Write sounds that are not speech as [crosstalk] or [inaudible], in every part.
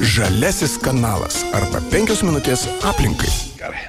Žalesis kanalas arba penkios minutės aplinkai. Gerai.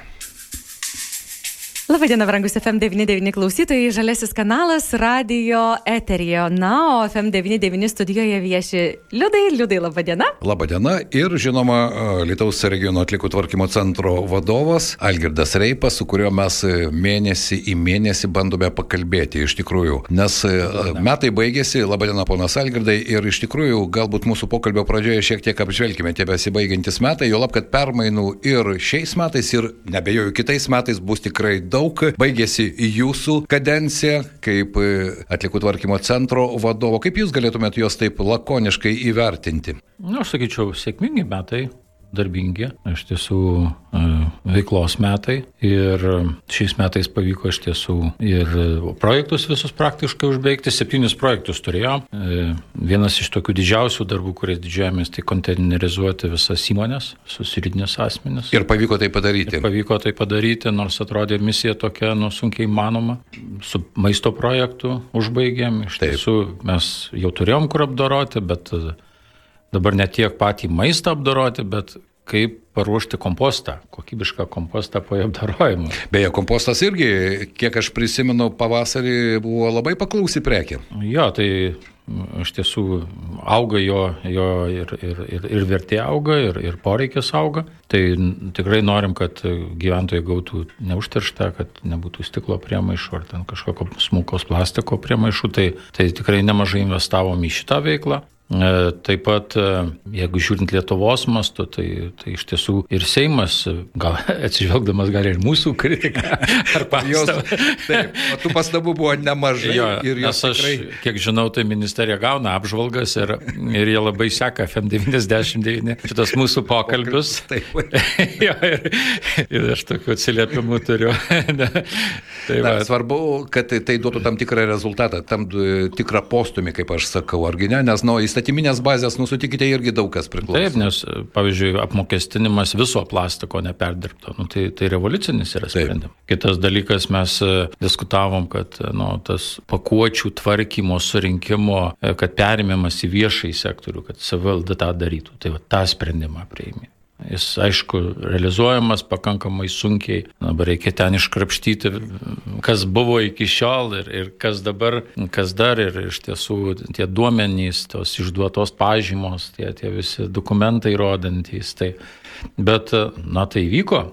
Labadiena, brangus FM99 klausytojai, Žalesis kanalas radio eterijo. Na, o FM99 studijoje vieši Liudai. Liudai, labadiena. Labadiena ir žinoma, Lietuvos regiono atlikų tvarkymo centro vadovas Algirdas Reipas, su kuriuo mes mėnesį į mėnesį bandome pakalbėti iš tikrųjų. Nes labadiena. metai baigėsi, labadiena ponas Algirdai, ir iš tikrųjų galbūt mūsų pokalbio pradžioje šiek tiek apžvelgime tie besibaigiantis metai, jo lab, kad permainų ir šiais metais, ir nebejoju kitais metais bus tikrai daug daug. Baigėsi jūsų kadencija kaip e, atlikų tvarkymo centro vadovo. Kaip jūs galėtumėte juos taip lakoniškai įvertinti? Na, aš sakyčiau, sėkmingi metai darbingi, iš tiesų e, veiklos metai ir šiais metais pavyko iš tiesų ir projektus visus praktiškai užbaigti, septynis projektus turėjom. E, vienas iš tokių didžiausių darbų, kuriais didžiuojamės, tai konteinerizuoti visas įmonės, susiridinės asmenis. Ir pavyko tai padaryti. Ir pavyko tai padaryti, nors atrodė misija tokia, nu, sunkiai manoma. Su maisto projektu užbaigėm, iš Taip. tiesų mes jau turėjom kur apdoroti, bet dabar ne tiek patį maistą apdoroti, bet kaip paruošti kompostą, kokybišką kompostą po apdarojimo. Beje, kompostas irgi, kiek aš prisimenu, pavasarį buvo labai paklausi prekė. Jo, tai iš tiesų auga jo, jo ir, ir, ir, ir vertė auga, ir, ir poreikis auga. Tai tikrai norim, kad gyventojai gautų neužterštą, kad nebūtų stiklo priemaišų ar ten kažkokio smulkos plastiko priemaišų. Tai, tai tikrai nemažai investavom į šitą veiklą. E, taip pat, e, jeigu žiūrint Lietuvos mastu, tai, tai iš tiesų ir Seimas, gal [laughs] atsižvelgdamas gal ir mūsų kritiką [laughs] ar pastabą. Taip, tų pastabų buvo nemažai. Jo, ir jos aš, tikrai... kiek žinau, tai ministerija gauna apžvalgas ir, ir jie labai seka FM99 šitas mūsų pokalbius. [laughs] Taip. jo, ir, ir aš tokių atsiliepimų turiu. tai. Na, svarbu, kad tai, tai duotų tam tikrą rezultatą, tam tikrą postumį, kaip aš sakau, argi ne, nes, nu, įstatymą įstatyminės bazės, nusutikite, irgi daug kas priklauso. Taip, nes, pavyzdžiui, apmokestinimas viso plastiko neperdirbto, nu, tai, tai revoliucinis yra sprendimas. Kitas dalykas, mes e, diskutavom, kad e, nu, tas pakuočių tvarkymo, surinkimo, e, kad perimimas į viešąjį sektorių, kad savivalda tą darytų. Tai va, tą sprendimą prieimė. Jis, aišku, realizuojamas pakankamai sunkiai. Dabar reikia ten iškrapštyti, kas buvo iki šiol ir, ir kas dabar, kas dar. Ir iš tiesų tie duomenys, tos išduotos pažymos, tie, tie visi dokumentai rodantys. Tai, bet, na, tai vyko.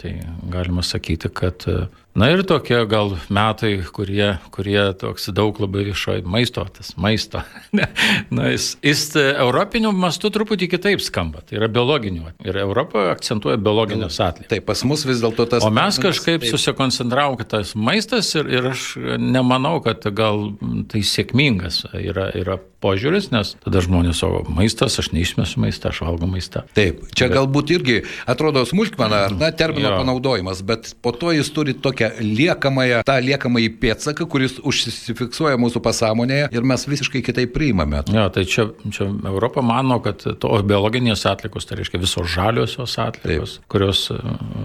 Tai galima sakyti, kad Na ir tokie gal metai, kurie, kurie toks daug labai viešoji maisto, tas maisto. [laughs] Na, jis, jis europiniu mastu truputį kitaip skamba, tai yra biologiniu. Ir Europa akcentuoja biologinius atliekas. Tai pas mus vis dėlto tas. O mes kažkaip taip. susikoncentravom, kad tas maistas ir, ir aš nemanau, kad gal tai sėkmingas yra, yra požiūris, nes tada žmonės savo maistas, aš neišmėsiu maistą, aš valgau maistą. Taip, čia bet... galbūt irgi atrodo smulkmena, na, termino jo. panaudojimas, bet po to jis turi tokią tokią liekamąją, tą liekamąjį pėdsaką, kuris užsifiksuoja mūsų pasąmonėje ir mes visiškai kitaip priimame. Ja, tai čia, čia Europa mano, kad tos biologinės atlikos, tai reiškia visos žaliosios atlikos, Taip. kurios e,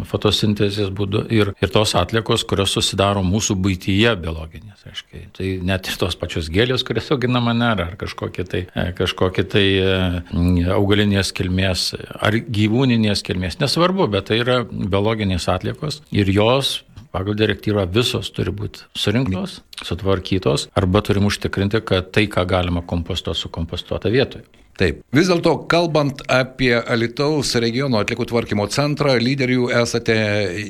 fotosintezės būdu ir, ir tos atlikos, kurios susidaro mūsų būtyje biologinės. Reiškia. Tai net ir tos pačios gėlės, kurias auginama nėra, ar kažkokie tai, e, kažkokie tai e, augalinės kilmės, ar gyvūninės kilmės, nesvarbu, bet tai yra biologinės atlikos ir jos pagal direktyvą visos turi būti surinktos, sutvarkytos, arba turim užtikrinti, kad tai, ką galima kompostuoti, sukompostuota vietoje. Taip. Vis dėlto, kalbant apie Alitaus regiono atlikų tvarkymo centrą, lyderių esate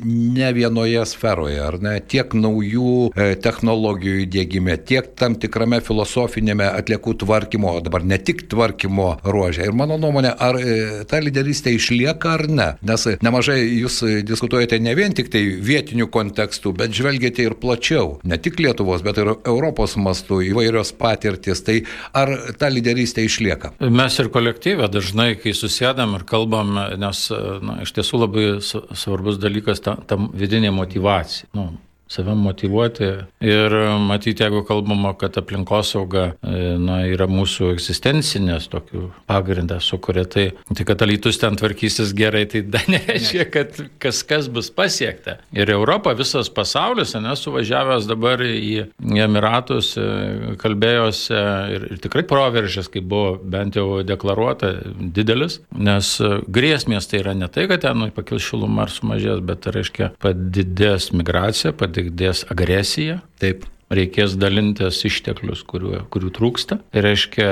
ne vienoje sferoje, ar ne? Tiek naujų e, technologijų įdėgyme, tiek tam tikrame filosofinėme atlikų tvarkymo, dabar ne tik tvarkymo ruožė. Ir mano nuomonė, ar e, ta lyderystė išlieka ar ne? Nes nemažai jūs diskutuojate ne vien tik tai vietinių kontekstų, bet žvelgiate ir plačiau. Ne tik Lietuvos, bet ir Europos mastu įvairios patirtis. Tai ar ta lyderystė išlieka? Mes ir kolektyvė dažnai, kai susėdam ir kalbam, nes na, iš tiesų labai svarbus dalykas ta, ta vidinė motivacija. Nu, save motivuoti. Ir matyti, jeigu kalbama, kad aplinkosauga e, na, yra mūsų egzistencinės tokių pagrindas, su kuria tai, tai kad alytus ten tvarkysis gerai, tai dar [laughs] nereiškia, kad kas kas bus pasiekta. Ir Europa, visas pasaulis, nesuvažiavęs dabar į Emiratus, e, kalbėjosi ir, ir tikrai proveržės, kaip buvo bent jau deklaruota, didelis, nes e, grėsmės tai yra ne tai, kad ten pakils šiluma ar sumažės, bet tai reiškia padidės migracija, padidės padidės agresija. Taip reikės dalintis išteklius, kurių, kurių trūksta. Tai reiškia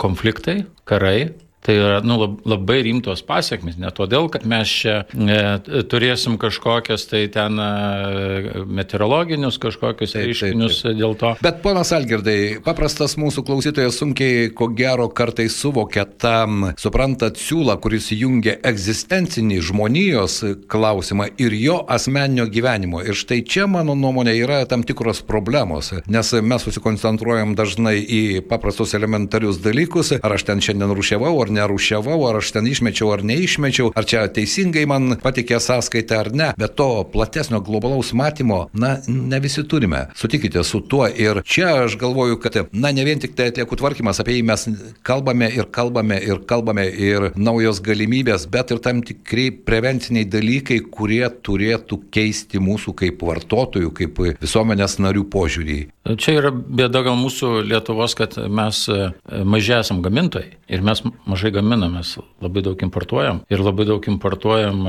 konfliktai, karai, Tai yra nu, labai rimtos pasiekmes, ne todėl, kad mes čia e, turėsim kažkokias tai ten e, meteorologinius kažkokius taip, reiškinius taip, taip. dėl to. Bet ponas Algirdai, paprastas mūsų klausytojas sunkiai, ko gero, kartais suvokia tam, suprantat, siūlą, kuris jungia egzistencinį žmonijos klausimą ir jo asmeninio gyvenimo. Ir štai čia, mano nuomonė, yra tam tikros problemos, nes mes susikoncentruojam dažnai į paprastus elementarius dalykus, ar aš ten šiandien rušiavau, ar nerušiavau, ar aš ten išmečiau ar neišmečiau, ar čia teisingai man patikė sąskaitą ar ne, bet to platesnio globalaus matymo, na, ne visi turime. Sutikite su tuo ir čia aš galvoju, kad, na, ne vien tik tai atliekų tvarkymas, apie jį mes kalbame ir kalbame ir kalbame ir naujos galimybės, bet ir tam tikrai prevenciniai dalykai, kurie turėtų keisti mūsų kaip vartotojų, kaip visuomenės narių požiūrį. Čia yra bėda gal mūsų Lietuvos, kad mes mažai esam gamintojai ir mes mažai mažai gaminam, mes labai daug importuojam ir labai daug importuojam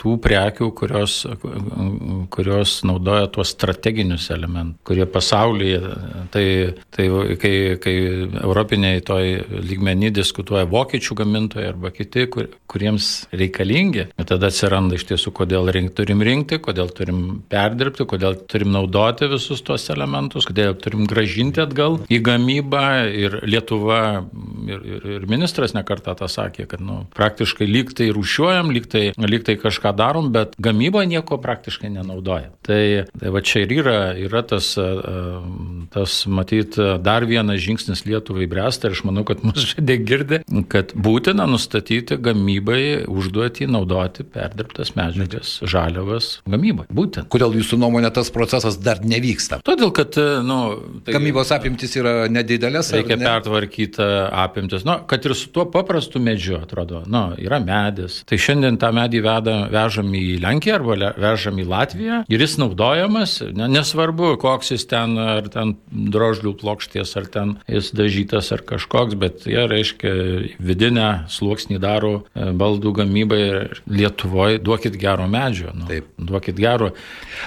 tų prekių, kurios, kurios naudoja tuos strateginius elementus, kurie pasaulyje, tai, tai kai, kai europiniai toj lygmenį diskutuoja vokiečių gamintojai arba kiti, kur, kuriems reikalingi, tada atsiranda iš tiesų, kodėl rink, turim rinkti, kodėl turim perdirbti, kodėl turim naudoti visus tuos elementus, kodėl turim gražinti atgal į gamybą. Ir Lietuva ir, ir, ir ministras nekartą tą sakė, kad nu, praktiškai lyg tai rūšiuojam, lyg tai, lyg tai kažką ką darom, bet gamyba nieko praktiškai nenaudoja. Tai, tai va čia ir yra, yra tas, tas, matyt, dar vienas žingsnis Lietuvai bręsta ir aš manau, kad mūsų žaidė girdi, kad būtina nustatyti gamybai užduoti naudoti perdirbtas medžiagas, žaliavas gamybai. Būtent. Kodėl jūsų nuomonė tas procesas dar nevyksta? Todėl, kad, nu, tai Gamybos apimtis yra nedidelės. Reikia ne? pertvarkyti apimtis. Nu, kad ir su tuo paprastu medžiu, atrodo, nu, yra medis. Tai šiandien tą medį veda, vežam į Lenkiją arba vežam į Latviją ir jis naudojamas, ne, nesvarbu, koks jis ten, ar ten drožlių plokštės, ar ten jis dažytas ar kažkoks, bet jie reiškia vidinę sluoksnį daro e, baldų gamybai ir Lietuvoje duokit gero medžio. Nu, Taip. Duokit gero.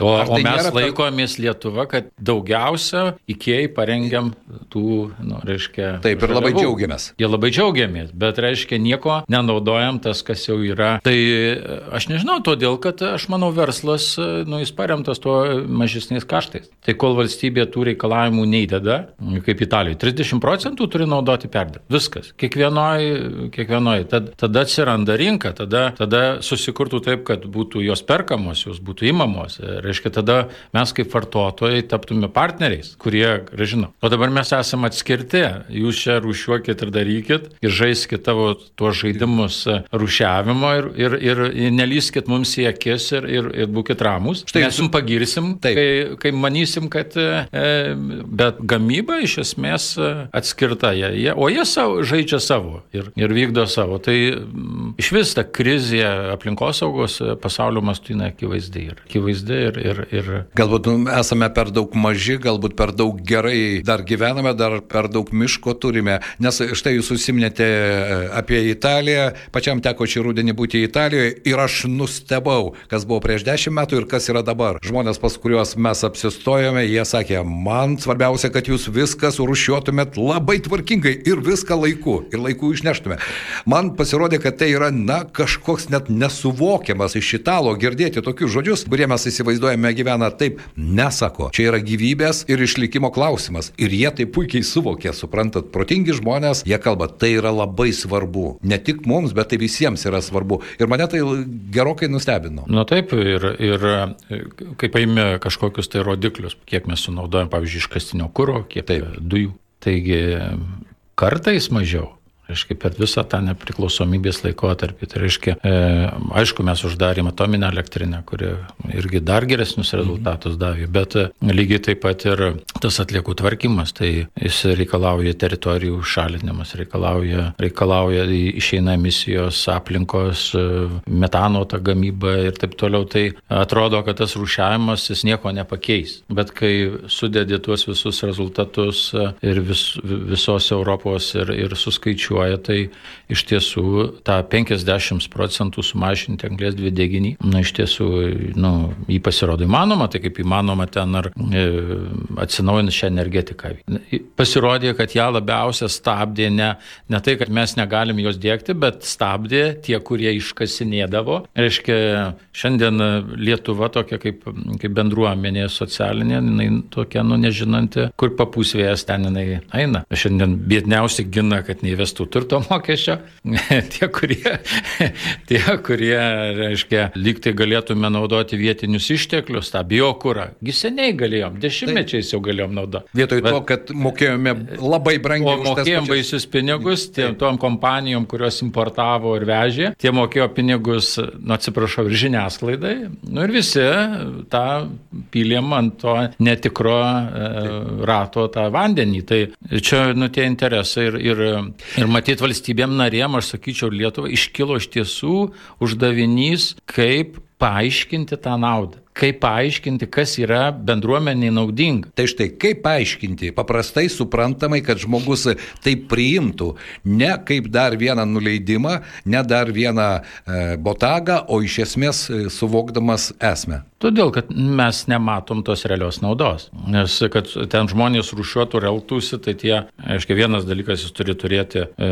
O, tai o mes laikomės per... Lietuva, kad daugiausia ikėjai parengiam tų, nu, reiškia. Taip, ir žaliavų. labai džiaugiamės. Jie labai džiaugiamės, bet reiškia nieko nenaudojam tas, kas jau yra. Tai e, aš nežinau, Nežinau, todėl, kad aš manau, verslas, nu, jis paremtas tuo mažesniais kaštais. Tai kol valstybė tų reikalavimų neįdeda, kaip Italijoje, 30 procentų turi naudoti perdirbti. Viskas. Kiekvienoj, kiekvienoj. Tad, tada atsiranda rinka, tada, tada susikurtų taip, kad būtų jos perkamos, jos būtų įmamos. Reiškia, tada mes kaip vartotojai taptume partneriais, kurie, žinau. O dabar mes esame atskirti. Jūs čia rušiuokit ir darykit ir žaiskit tavo tuos žaidimus rušiavimo ir, ir, ir nelyskit nelįskit mums į akis ir, ir, ir būkit ramus. Štai mes jums pagirsim, Taip. kai, kai manysim, kad e, bet gamyba iš esmės e, atskirta, jie, jie, o jie savo, žaidžia savo ir, ir vykdo savo. Tai m, iš vis ta krizė aplinkosaugos e, pasaulio mastu jinai akivaizdi ir, akivaizdi ir, ir, ir... Galbūt esame per daug maži, galbūt per daug gerai dar gyvename, dar per daug miško turime, nes štai jūs užsiminėte e, apie Italiją, pačiam teko šį rudenį būti Italijoje ir aš nu nustebau, kas buvo prieš dešimt metų ir kas yra dabar. Žmonės, pas kuriuos mes apsistojome, jie sakė, man svarbiausia, kad jūs viską surušiuotumėt labai tvarkingai ir viską laiku, ir laiku išneštume. Man pasirodė, kad tai yra, na, kažkoks net nesuvokiamas iš italo girdėti tokius žodžius, kurie mes įsivaizduojame gyvena taip, nesako. Čia yra gyvybės ir išlikimo klausimas. Ir jie tai puikiai suvokė, suprantat, protingi žmonės, jie kalba, tai yra labai svarbu. Ne tik mums, bet tai visiems yra svarbu. Ir mane tai gerokai gerokai nustebino. Na taip, ir, ir kai paėmė kažkokius tai rodiklius, kiek mes sunaudojam, pavyzdžiui, iškastinio kūro, kiek taip. dujų. Taigi kartais mažiau reiškia, per visą tą nepriklausomybės laikotarpį. Tai reiškia, e, aišku, mes uždarėm atominę elektrinę, kuri irgi dar geresnius rezultatus davė, bet e, lygiai taip pat ir tas atliekų tvarkymas, tai jis reikalauja teritorijų šalinimas, reikalauja, reikalauja išeina emisijos aplinkos, e, metano ta gamyba ir taip toliau. Tai atrodo, kad tas rūšiavimas jis nieko nepakeis. Bet kai sudėdė tuos visus rezultatus e, ir vis, visos Europos ir, ir suskaičiuoja, tai iš tiesų tą 50 procentų sumažinti anglės dvideginį, na iš tiesų, nu, jį pasirodo įmanoma, tai kaip įmanoma ten ar e, atsinaujinti šią energetiką. Pasirodė, kad ją labiausia stabdė ne, ne tai, kad mes negalim jos dėkti, bet stabdė tie, kurie iškasinėdavo. Reiškia, šiandien Lietuva tokia kaip, kaip bendruomenė socialinė, jinai tokia, nu, nežinanti, kur papūsvėjas ten jinai eina. Šiandien biedniausi gina, kad neįvestų turto mokesčio. [laughs] tie, kurie, [laughs] tie, kurie, reiškia, lygtai galėtume naudoti vietinius išteklius, tą biokūrą. Gi seniai galėjom, dešimtmečiais jau galėjom naudoti. Vietoj Bet, to, kad mokėjome labai brangiai. O mokėjom baisius pinigus tiem, tom kompanijom, kurios importavo ir vežė. Tie mokėjo pinigus, nu atsiprašau, ir žiniasklaidai. Nu ir visi tą pylėm ant to netikro e, rato tą vandenį. Tai čia, nu, tie interesai ir, ir, ir matyt valstybėm narėm, aš sakyčiau, Lietuvą iškilo iš tiesų uždavinys, kaip paaiškinti tą naudą kaip paaiškinti, kas yra bendruomeniai naudinga. Tai štai, kaip paaiškinti, paprastai suprantamai, kad žmogus tai priimtų, ne kaip dar vieną nuleidimą, ne dar vieną e, botagą, o iš esmės e, suvokdamas esmę. Todėl, kad mes nematom tos realios naudos. Nes, kad ten žmonės rušiuotų ir elgtųsi, tai tie, aiškiai, vienas dalykas, jis turi turėti e,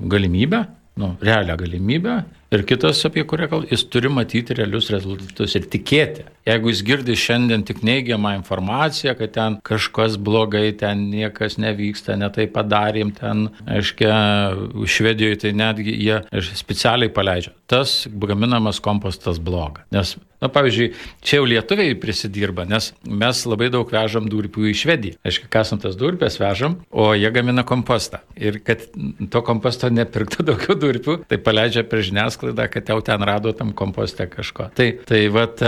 galimybę, nu, realią galimybę Ir kitas, apie kurią kalbame, jis turi matyti realius rezultatus ir tikėti. Jeigu jis girdi šiandien tik neigiamą informaciją, kad ten kažkas blogai, ten niekas nevyksta, netai padarėm, ten, aiškiai, Švedijoje tai netgi jie specialiai paleidžia. Tas gaminamas kompostas blogas. Nes Na, pavyzdžiui, čia jau lietuviai prisidirba, nes mes labai daug vežam durpių į Švediją. Aišku, kasant tas durpės vežam, o jie gamina kompostą. Ir kad to komposto nepirktų [laughs] daugiau durpių, tai paleidžia per žiniasklaidą, kad jau ten rado tam komposte kažko. Tai, tai vat,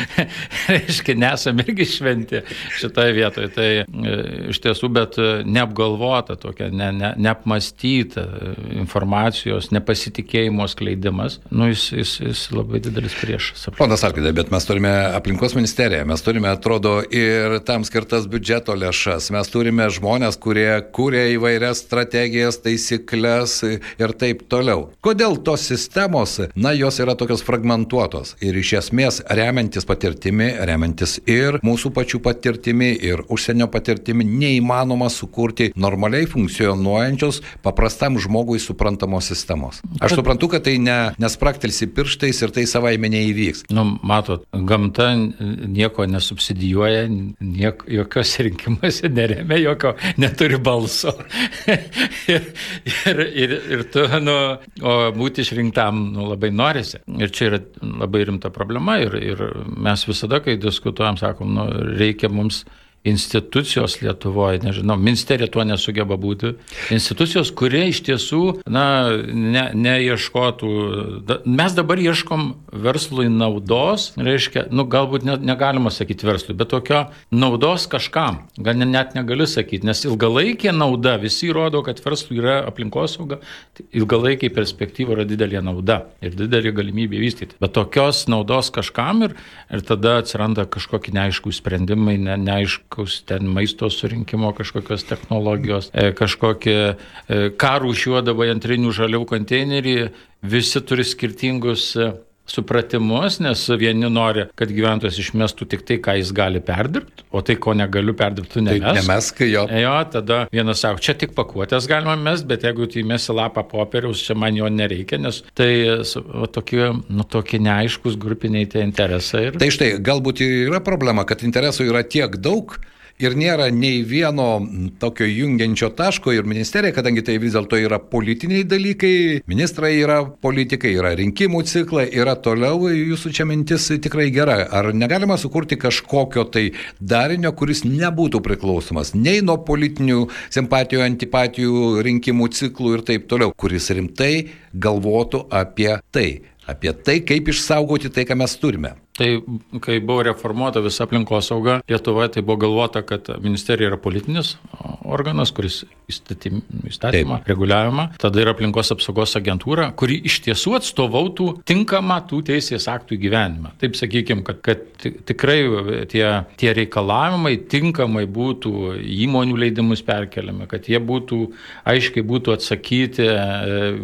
[laughs] reiškia, nesam irgi šventi šitoje vietoje. Tai e, iš tiesų, bet e, neapgalvota tokia, ne, ne, neapmastyta informacijos, nepasitikėjimo skleidimas, nu, jis, jis, jis labai didelis priešas. Ponas Arkidai, bet mes turime aplinkos ministeriją, mes turime, atrodo, ir tam skirtas biudžeto lėšas, mes turime žmonės, kurie kūrė įvairias strategijas, taisyklės ir taip toliau. Kodėl tos sistemos, na, jos yra tokios fragmentuotos ir iš esmės remiantis patirtimi, remiantis ir mūsų pačių patirtimi, ir užsienio patirtimi, neįmanoma sukurti normaliai funkcionuojančios, paprastam žmogui suprantamos sistemos. Aš suprantu, kad tai ne, nespraktelsi pirštais ir tai savaime neįvyks. Nu, matot, gamta nieko nesubsidijuoja, niek, jokios [laughs] rinkimuose neremia, jokio neturi balso. ir, [laughs] ir, ir, ir tu, nu, o būti išrinktam nu, labai norisi. Ir čia yra labai rimta problema ir, ir mes visada, kai diskutuojam, sakom, nu, reikia mums institucijos Lietuvoje, nežinau, ministerija tuo nesugeba būti, institucijos, kurie iš tiesų, na, ne, neieškotų, da, mes dabar ieškom verslui naudos, reiškia, nu, galbūt ne, negalima sakyti verslui, bet tokio naudos kažkam, gal net negali sakyti, nes ilgalaikė nauda, visi rodo, kad verslui yra aplinkosauga, tai ilgalaikiai perspektyva yra didelė nauda ir didelė galimybė vystyti, bet tokios naudos kažkam ir, ir tada atsiranda kažkokie neaiškų sprendimai, ne, neaišku, kažkokius ten maisto surinkimo kažkokios technologijos, e, kažkokie karų šiuodavo antrinių žalių konteinerį, visi turi skirtingus e, supratimus, nes vieni nori, kad gyventojas išmestų tik tai, ką jis gali perdirbti, o tai, ko negaliu perdirbti, tu nemesk. Tai nemesk, jo. Jo, tada vienas sako, čia tik pakuotės galima mest, bet jeigu tu įmesi lapą popieriaus, čia man jo nereikia, nes tai o, tokie, nu, tokie neaiškus grupiniai tie interesai. Ir... Tai štai, galbūt yra problema, kad interesų yra tiek daug, ir nėra nei vieno tokio jungiančio taško ir ministerija, kadangi tai vis dėlto yra politiniai dalykai, ministrai yra politikai, yra rinkimų ciklai, yra toliau, jūsų čia mintis tikrai gera. Ar negalima sukurti kažkokio tai darinio, kuris nebūtų priklausomas nei nuo politinių simpatijų, antipatijų, rinkimų ciklų ir taip toliau, kuris rimtai galvotų apie tai, apie tai, kaip išsaugoti tai, ką mes turime. Tai kai buvo reformuota visa aplinkosauga Lietuvoje, tai buvo galvota, kad ministerija yra politinis organas, kuris įstatym, įstatymą, Taip. reguliavimą. Tada yra aplinkos apsaugos agentūra, kuri iš tiesų atstovautų tinkamą tų teisės aktų įgyvenimą. Taip sakykime, kad, kad tikrai tie, tie reikalavimai tinkamai būtų įmonių leidimus perkeliami, kad jie būtų aiškiai būtų atsakyti e,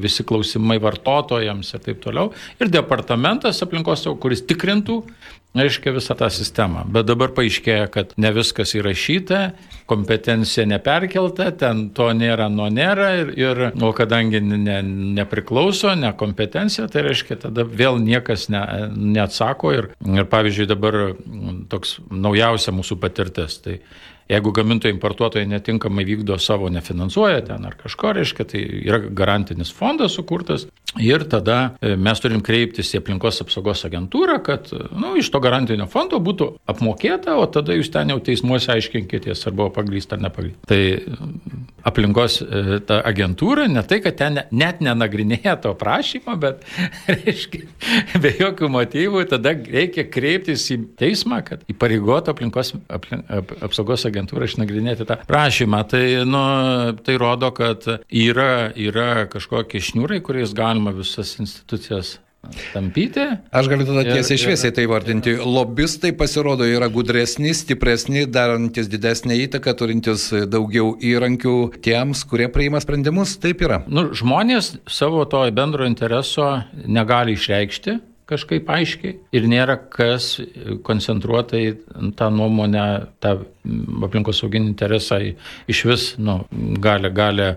visi klausimai vartotojams ir taip toliau. Ir departamentas aplinkos kuris tikrintų, reiškia visą tą sistemą. Bet dabar paaiškėja, kad ne viskas įrašyta, kompetencija neperkelta, ten to nėra, nuo nėra, ir, ir, o kadangi ne, nepriklauso, ne kompetencija, tai reiškia, tada vėl niekas ne, neatsako. Ir, ir pavyzdžiui, dabar toks naujausia mūsų patirtis. Tai Jeigu gamintojai importuotojai netinkamai vykdo savo, nefinansuoja ten ar kažko, reiškia, tai yra garantinis fondas sukurtas ir tada e, mes turim kreiptis į aplinkos apsaugos agentūrą, kad nu, iš to garantinio fondo būtų apmokėta, o tada jūs ten jau teismuose aiškinkitės, ar buvo pagrysta ar nepagrysta. Tai aplinkos e, ta agentūra ne tai, kad ten net nenagrinėja to prašymo, bet, [laughs] reiškia, be jokių motyvų tada reikia kreiptis į teismą, kad įpareigotų aplinkos aplink, ap, apsaugos agentūrą agentūra išnagrinėti tą prašymą. Tai, nu, tai rodo, kad yra, yra kažkokie šniūrai, kuriais galima visas institucijas tampyti. Aš galiu tada tiesiai šviesiai tai vardinti. Lobistai pasirodo yra gudresni, stipresni, darantis didesnį įtaką, turintis daugiau įrankių tiems, kurie priima sprendimus. Taip yra. Nu, žmonės savo to bendro intereso negali išreikšti kažkaip aiškiai ir nėra kas koncentruotai tą nuomonę, tą aplinkosauginį interesą iš vis nu, gali, gali e,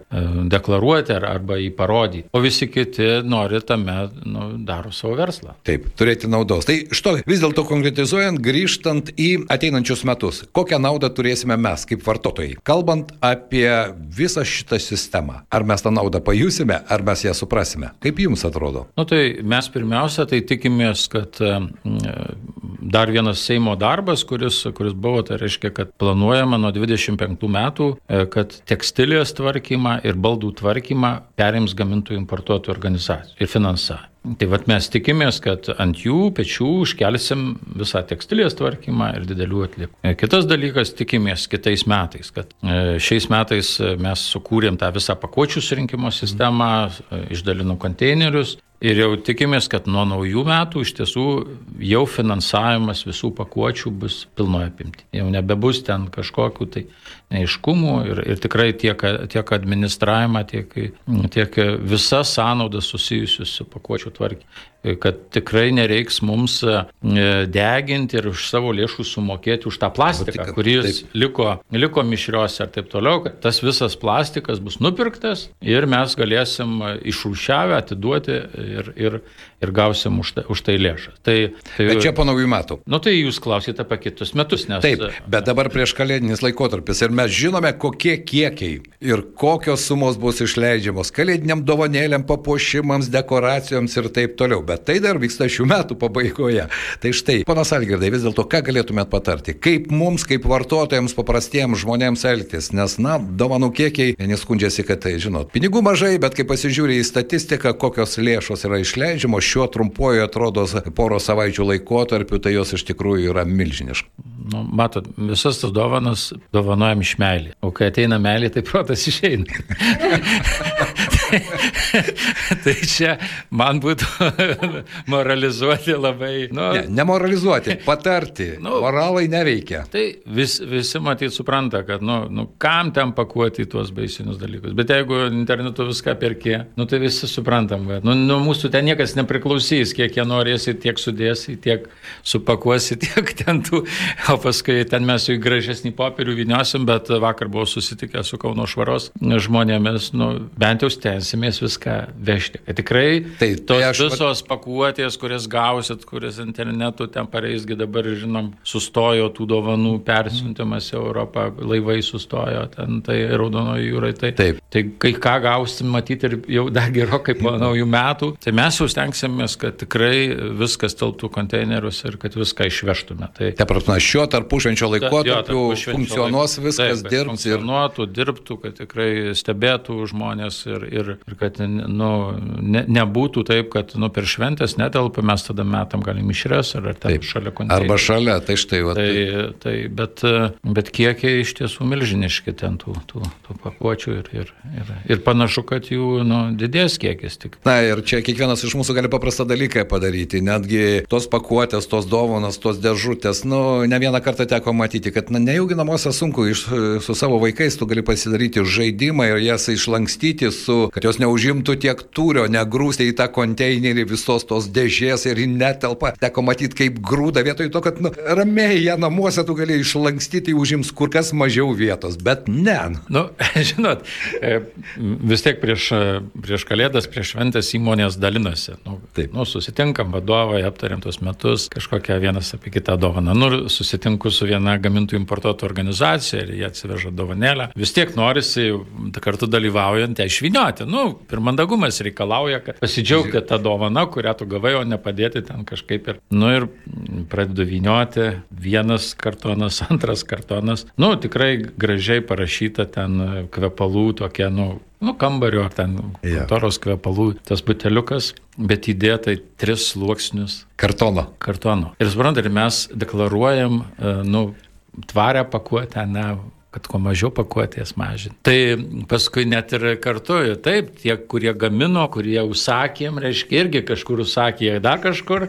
deklaruoti ar, arba jį parodyti. O visi kiti nori tame, nu, daro savo verslą. Taip, turėti naudos. Tai što, vis dėlto konkretizuojant, grįžtant į ateinančius metus, kokią naudą turėsime mes kaip vartotojai? Kalbant apie visą šitą sistemą, ar mes tą naudą pajusime, ar mes ją suprasime? Kaip jums atrodo? Nu, tai mes pirmiausia, tai tikimės, kad dar vienas Seimo darbas, kuris, kuris buvo, tai reiškia, kad planuojama nuo 25 metų, e, kad tekstilės tvarkymą ir baldų tvarkymą perims gamintojų importuotojų organizacijų ir finansavimą. Tai vad mes tikimės, kad ant jų pečių užkelsim visą tekstilės tvarkymą ir didelių atlikų. E, kitas dalykas, tikimės kitais metais, kad e, šiais metais mes sukūrėm tą visą pakuočių surinkimo sistemą, išdalinų konteinerius Ir jau tikimės, kad nuo naujų metų iš tiesų jau finansavimas visų pakuočių bus pilnoje apimti. Jau nebebus ten kažkokiu tai neiškumų ir, ir tikrai tiek, tiek administravimą, tiek, tiek visas sąnaudas susijusius su pakuočių tvarkymu kad tikrai nereiks mums e, deginti ir už savo lėšų sumokėti už tą plastiką, kuris taip. liko, liko mišriuose ir taip toliau, kad tas visas plastikas bus nupirktas ir mes galėsim išrūšiavę atiduoti ir, ir, ir gausim už tai, už tai lėšas. Tai, tai, bet čia po naujų metų. Nu tai jūs klausite apie kitus metus, nes. Taip, bet dabar prieš kalėdinis laikotarpis ir mes žinome, kokie kiekiai ir kokios sumos bus išleidžiamos kalėdiniam dovanėlėm, papuošimams, dekoracijoms ir taip toliau bet tai dar vyksta šių metų pabaigoje. Tai štai, panas Algirdai, vis dėlto ką galėtumėt patarti? Kaip mums, kaip vartotojams, paprastiems žmonėms elgtis? Nes, na, dovanų kiekiai, neskundžiasi, kad tai, žinot, pinigų mažai, bet kai pasižiūrė į statistiką, kokios lėšos yra išleidžiamos šiuo trumpuoju, atrodo, poro savaičių laikotarpiu, tai jos iš tikrųjų yra milžiniškos. Nu, matot, visas tas dovanas dovanojam iš meilį. O kai ateina meilė, tai protas išeina. [laughs] [laughs] tai čia man būtų [laughs] moralizuoti labai. Nu, ne, nemoralizuoti, patarti. Nu, Moralai neveikia. Tai vis, visi matyt supranta, kad, nu, nu, kam ten pakuoti tuos baisinius dalykus. Bet jeigu internetu viską perkė, nu, tai visi suprantam, kad nu, nu, mūsų ten niekas nepriklausys, kiek jie norėsi, tiek sudėsi, tiek supakuosi, [laughs] tiek ten tų. O paskui ten mes jau į gražesnį popierių viniosim, bet vakar buvau susitikęs su Kauno švaros žmonėmis, nu, bent jau sten stengsimės viską vežti. Kad tikrai Tai- tos tai aš- visos pakuotės, kurias gausit, kurias internetu ten pareisgi dabar, žinom, sustojo tų dovanų persiuntimas į Europą, laivai sustojo ten, tai raudonojo jūrai. Tai, Taip. tai kai ką gausim matyti ir jau [laughs] dar gerokai po naujų metų, tai mes jau stengsimės, kad tikrai viskas telptų konteinerius ir kad viską išvežtume. Tai, Ta prasme, šiuo tarpušvenčio laikotarpiu tarpušvenčio funkcionuos laiko- viskas, dirbs ir Funkcionuotų, dirbtų, kad tikrai stebėtų žmonės ir, ir, ir kad nu, ne, nebūtų taip, kad nu, per šventės netelpa, mes tada metam galim išres ar, ar ten Taip. šalia konteinerio. arba šalia, tai štai, va, Tai, tai, bet, bet kiekiai iš tiesų milžiniški ten tų, tų, tų pakuočių ir, ir, ir, ir panašu, kad jų nu, didės kiekis tik. Na ir čia kiekvienas iš mūsų gali paprastą dalyką padaryti. Netgi tos pakuotės, tos dovanos, tos dėžutės, nu, ne vieną kartą teko matyti, kad na, nejaugi namuose sunku iš, su savo vaikais, tu gali pasidaryti žaidimą ir jas išlankstyti, su, kad jos neužimtų tiek tūrio, negrūsti į tą konteinerį visos tos dėžės ir netelpa. Teko matyti, kaip grūda vietoj to, kad nu, ramiai ją namuose tu gali išlankstyti, užims kur kas mažiau vietos, bet ne. nu. Nu, [laughs] žinot, e, vis tiek prieš, e, prieš kalėdas, prieš šventės įmonės dalinasi. Nu, Taip. nu, susitinkam vadovai, aptariam tuos metus, kažkokią vienas apie kitą dovaną. Nu, susitinku su viena gamintojų importuotojų organizacija ir jie atsiveža dovanėlę. Vis tiek norisi kartu dalyvaujant ją išvinioti. Nu, ir mandagumas reikalauja, kad pasidžiaugti tą dovaną, kurią tu gavai, o ne padėti ten kažkaip ir. Nu, ir pradedu vinioti. Vienas kartonas, [laughs] antras kartonas. Nu, tikrai gražiai parašyta ten kvepalų tokie, nu, nu kambario ar ten kontoros kvepalų, tas buteliukas, bet įdėta į tris sluoksnius Kartono. kartono. Ir suprantate, mes deklaruojam, e, nu, tvarę pakuotę, ne kad kuo mažiau pakuotės mažinti. Tai paskui net ir kartuoju, taip, tie, kurie gamino, kurie užsakėm, reiškia, irgi kažkur užsakė, dar kažkur.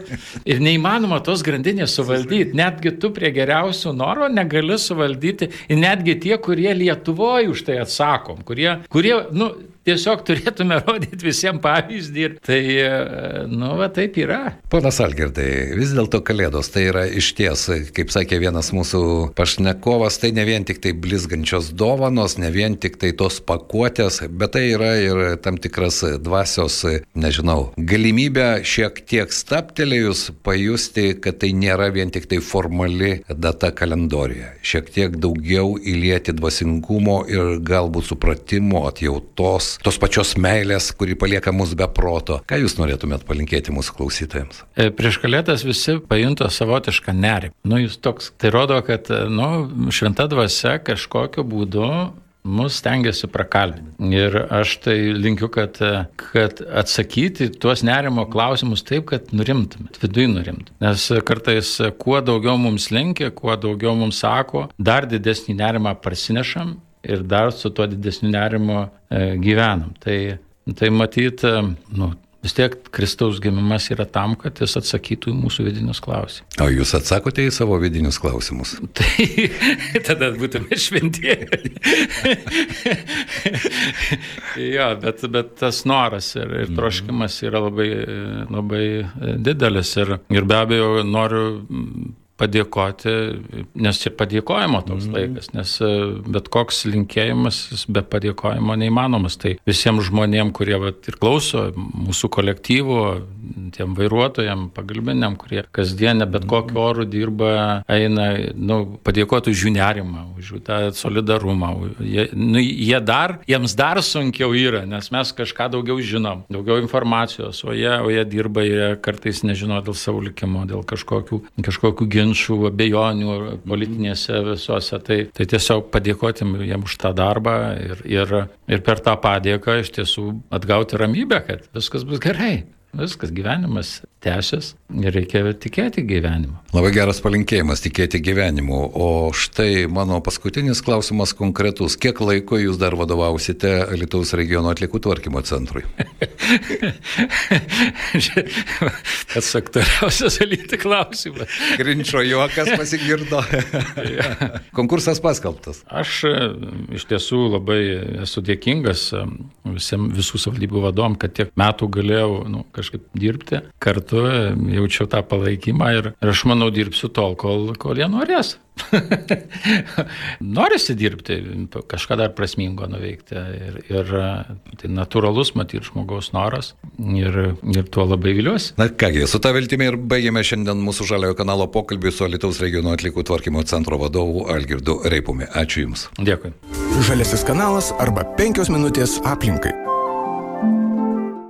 Ir neįmanoma tos grandinės suvaldyti. Netgi tu prie geriausių noro negali suvaldyti. Ir netgi tie, kurie Lietuvoje už tai atsakom, kurie, kurie nu, tiesiog turėtume [laughs] rodyti visiems pavyzdį. Ir tai, e, nu, va taip yra. Ponas Algirdai, vis dėlto Kalėdos tai yra iš ties, kaip sakė vienas mūsų pašnekovas, tai ne vien tik tai blizgančios dovanos, ne vien tik tai tos pakuotės, bet tai yra ir tam tikras dvasios, nežinau, galimybė šiek tiek staptelėjus pajusti, kad tai nėra vien tik tai formali data kalendorijoje. Šiek tiek daugiau įlieti dvasingumo ir galbūt supratimo, atjautos, tos pačios meilės, kuri palieka mus be proto. Ką jūs norėtumėt palinkėti mūsų klausytojams? E, Prieš kalėdas visi pajunto savotišką nerimą. Nu, jūs toks. Tai rodo, kad e, nu, šventa dvasia kažkokiu būdu mus stengiasi prakalbinti. Ir aš tai linkiu, kad, e, kad atsakyti tuos nerimo klausimus taip, kad nurimtumėt, viduje nurimtumėt. Nes kartais kuo daugiau mums linkia, kuo daugiau mums sako, dar didesnį nerimą parsinešam ir dar su tuo didesniu nerimo e, gyvenam. Tai, tai matyt, e, nu, vis tiek Kristaus gimimas yra tam, kad jis atsakytų į mūsų vidinius klausimus. O jūs atsakote į savo vidinius klausimus? [laughs] Tai tada būtume šventieji. jo, bet, bet tas noras ir, ir troškimas yra labai, labai didelis ir, ir be abejo noriu padėkoti, nes čia padėkojimo toks mm. laikas, nes e, bet koks linkėjimas be padėkojimo neįmanomas. Tai visiems žmonėm, kurie vat, ir klauso mūsų kolektyvo, tiem vairuotojam, pagalbiniam, kurie kasdienę bet kokiu oru dirba, eina, nu, padėkoti už jų nerimą, už jų tą solidarumą. Jie, nu, jie dar, jiems dar sunkiau yra, nes mes kažką daugiau žinom, daugiau informacijos, o jie, o jie dirba, jie kartais nežino dėl savo likimo, dėl kažkokių, kažkokių ginčių, abejonių politinėse visose. Tai, tai tiesiog padėkoti jiems už tą darbą ir, ir, ir per tą padėką iš tiesų atgauti ramybę, kad viskas bus gerai. Viskas gyvenimas tęsis ir reikia tikėti gyvenimu. Labai geras palinkėjimas tikėti gyvenimu. O štai mano paskutinis klausimas konkretus. Kiek laiko jūs dar vadovausite Lietuvos regiono atlikų tvarkymo centrui? [laughs] Tas aktualiausias dalyti klausimas. Grinčio juokas pasigirdo. [laughs] Konkursas paskelbtas. Aš e, iš tiesų labai esu dėkingas e, visiems visų savivaldybių vadom, kad tiek metų galėjau nu, kažkaip dirbti kartu, jaučiau tą palaikymą ir, ir aš manau dirbsiu tol, kol, kol jie norės. [laughs] Norisi dirbti, kažką dar prasmingo nuveikti. Ir, ir tai natūralus matyti žmogaus noras ir, ir tuo labai viliuosi. Na kągi, su tą viltimi ir baigėme šiandien mūsų žaliojo kanalo pokalbį su Lietuvos regiono atlikų tvarkymo centro vadovu Algirdu Reipumi. Ačiū Jums. Dėkui. Žaliasis kanalas arba penkios minutės aplinkai.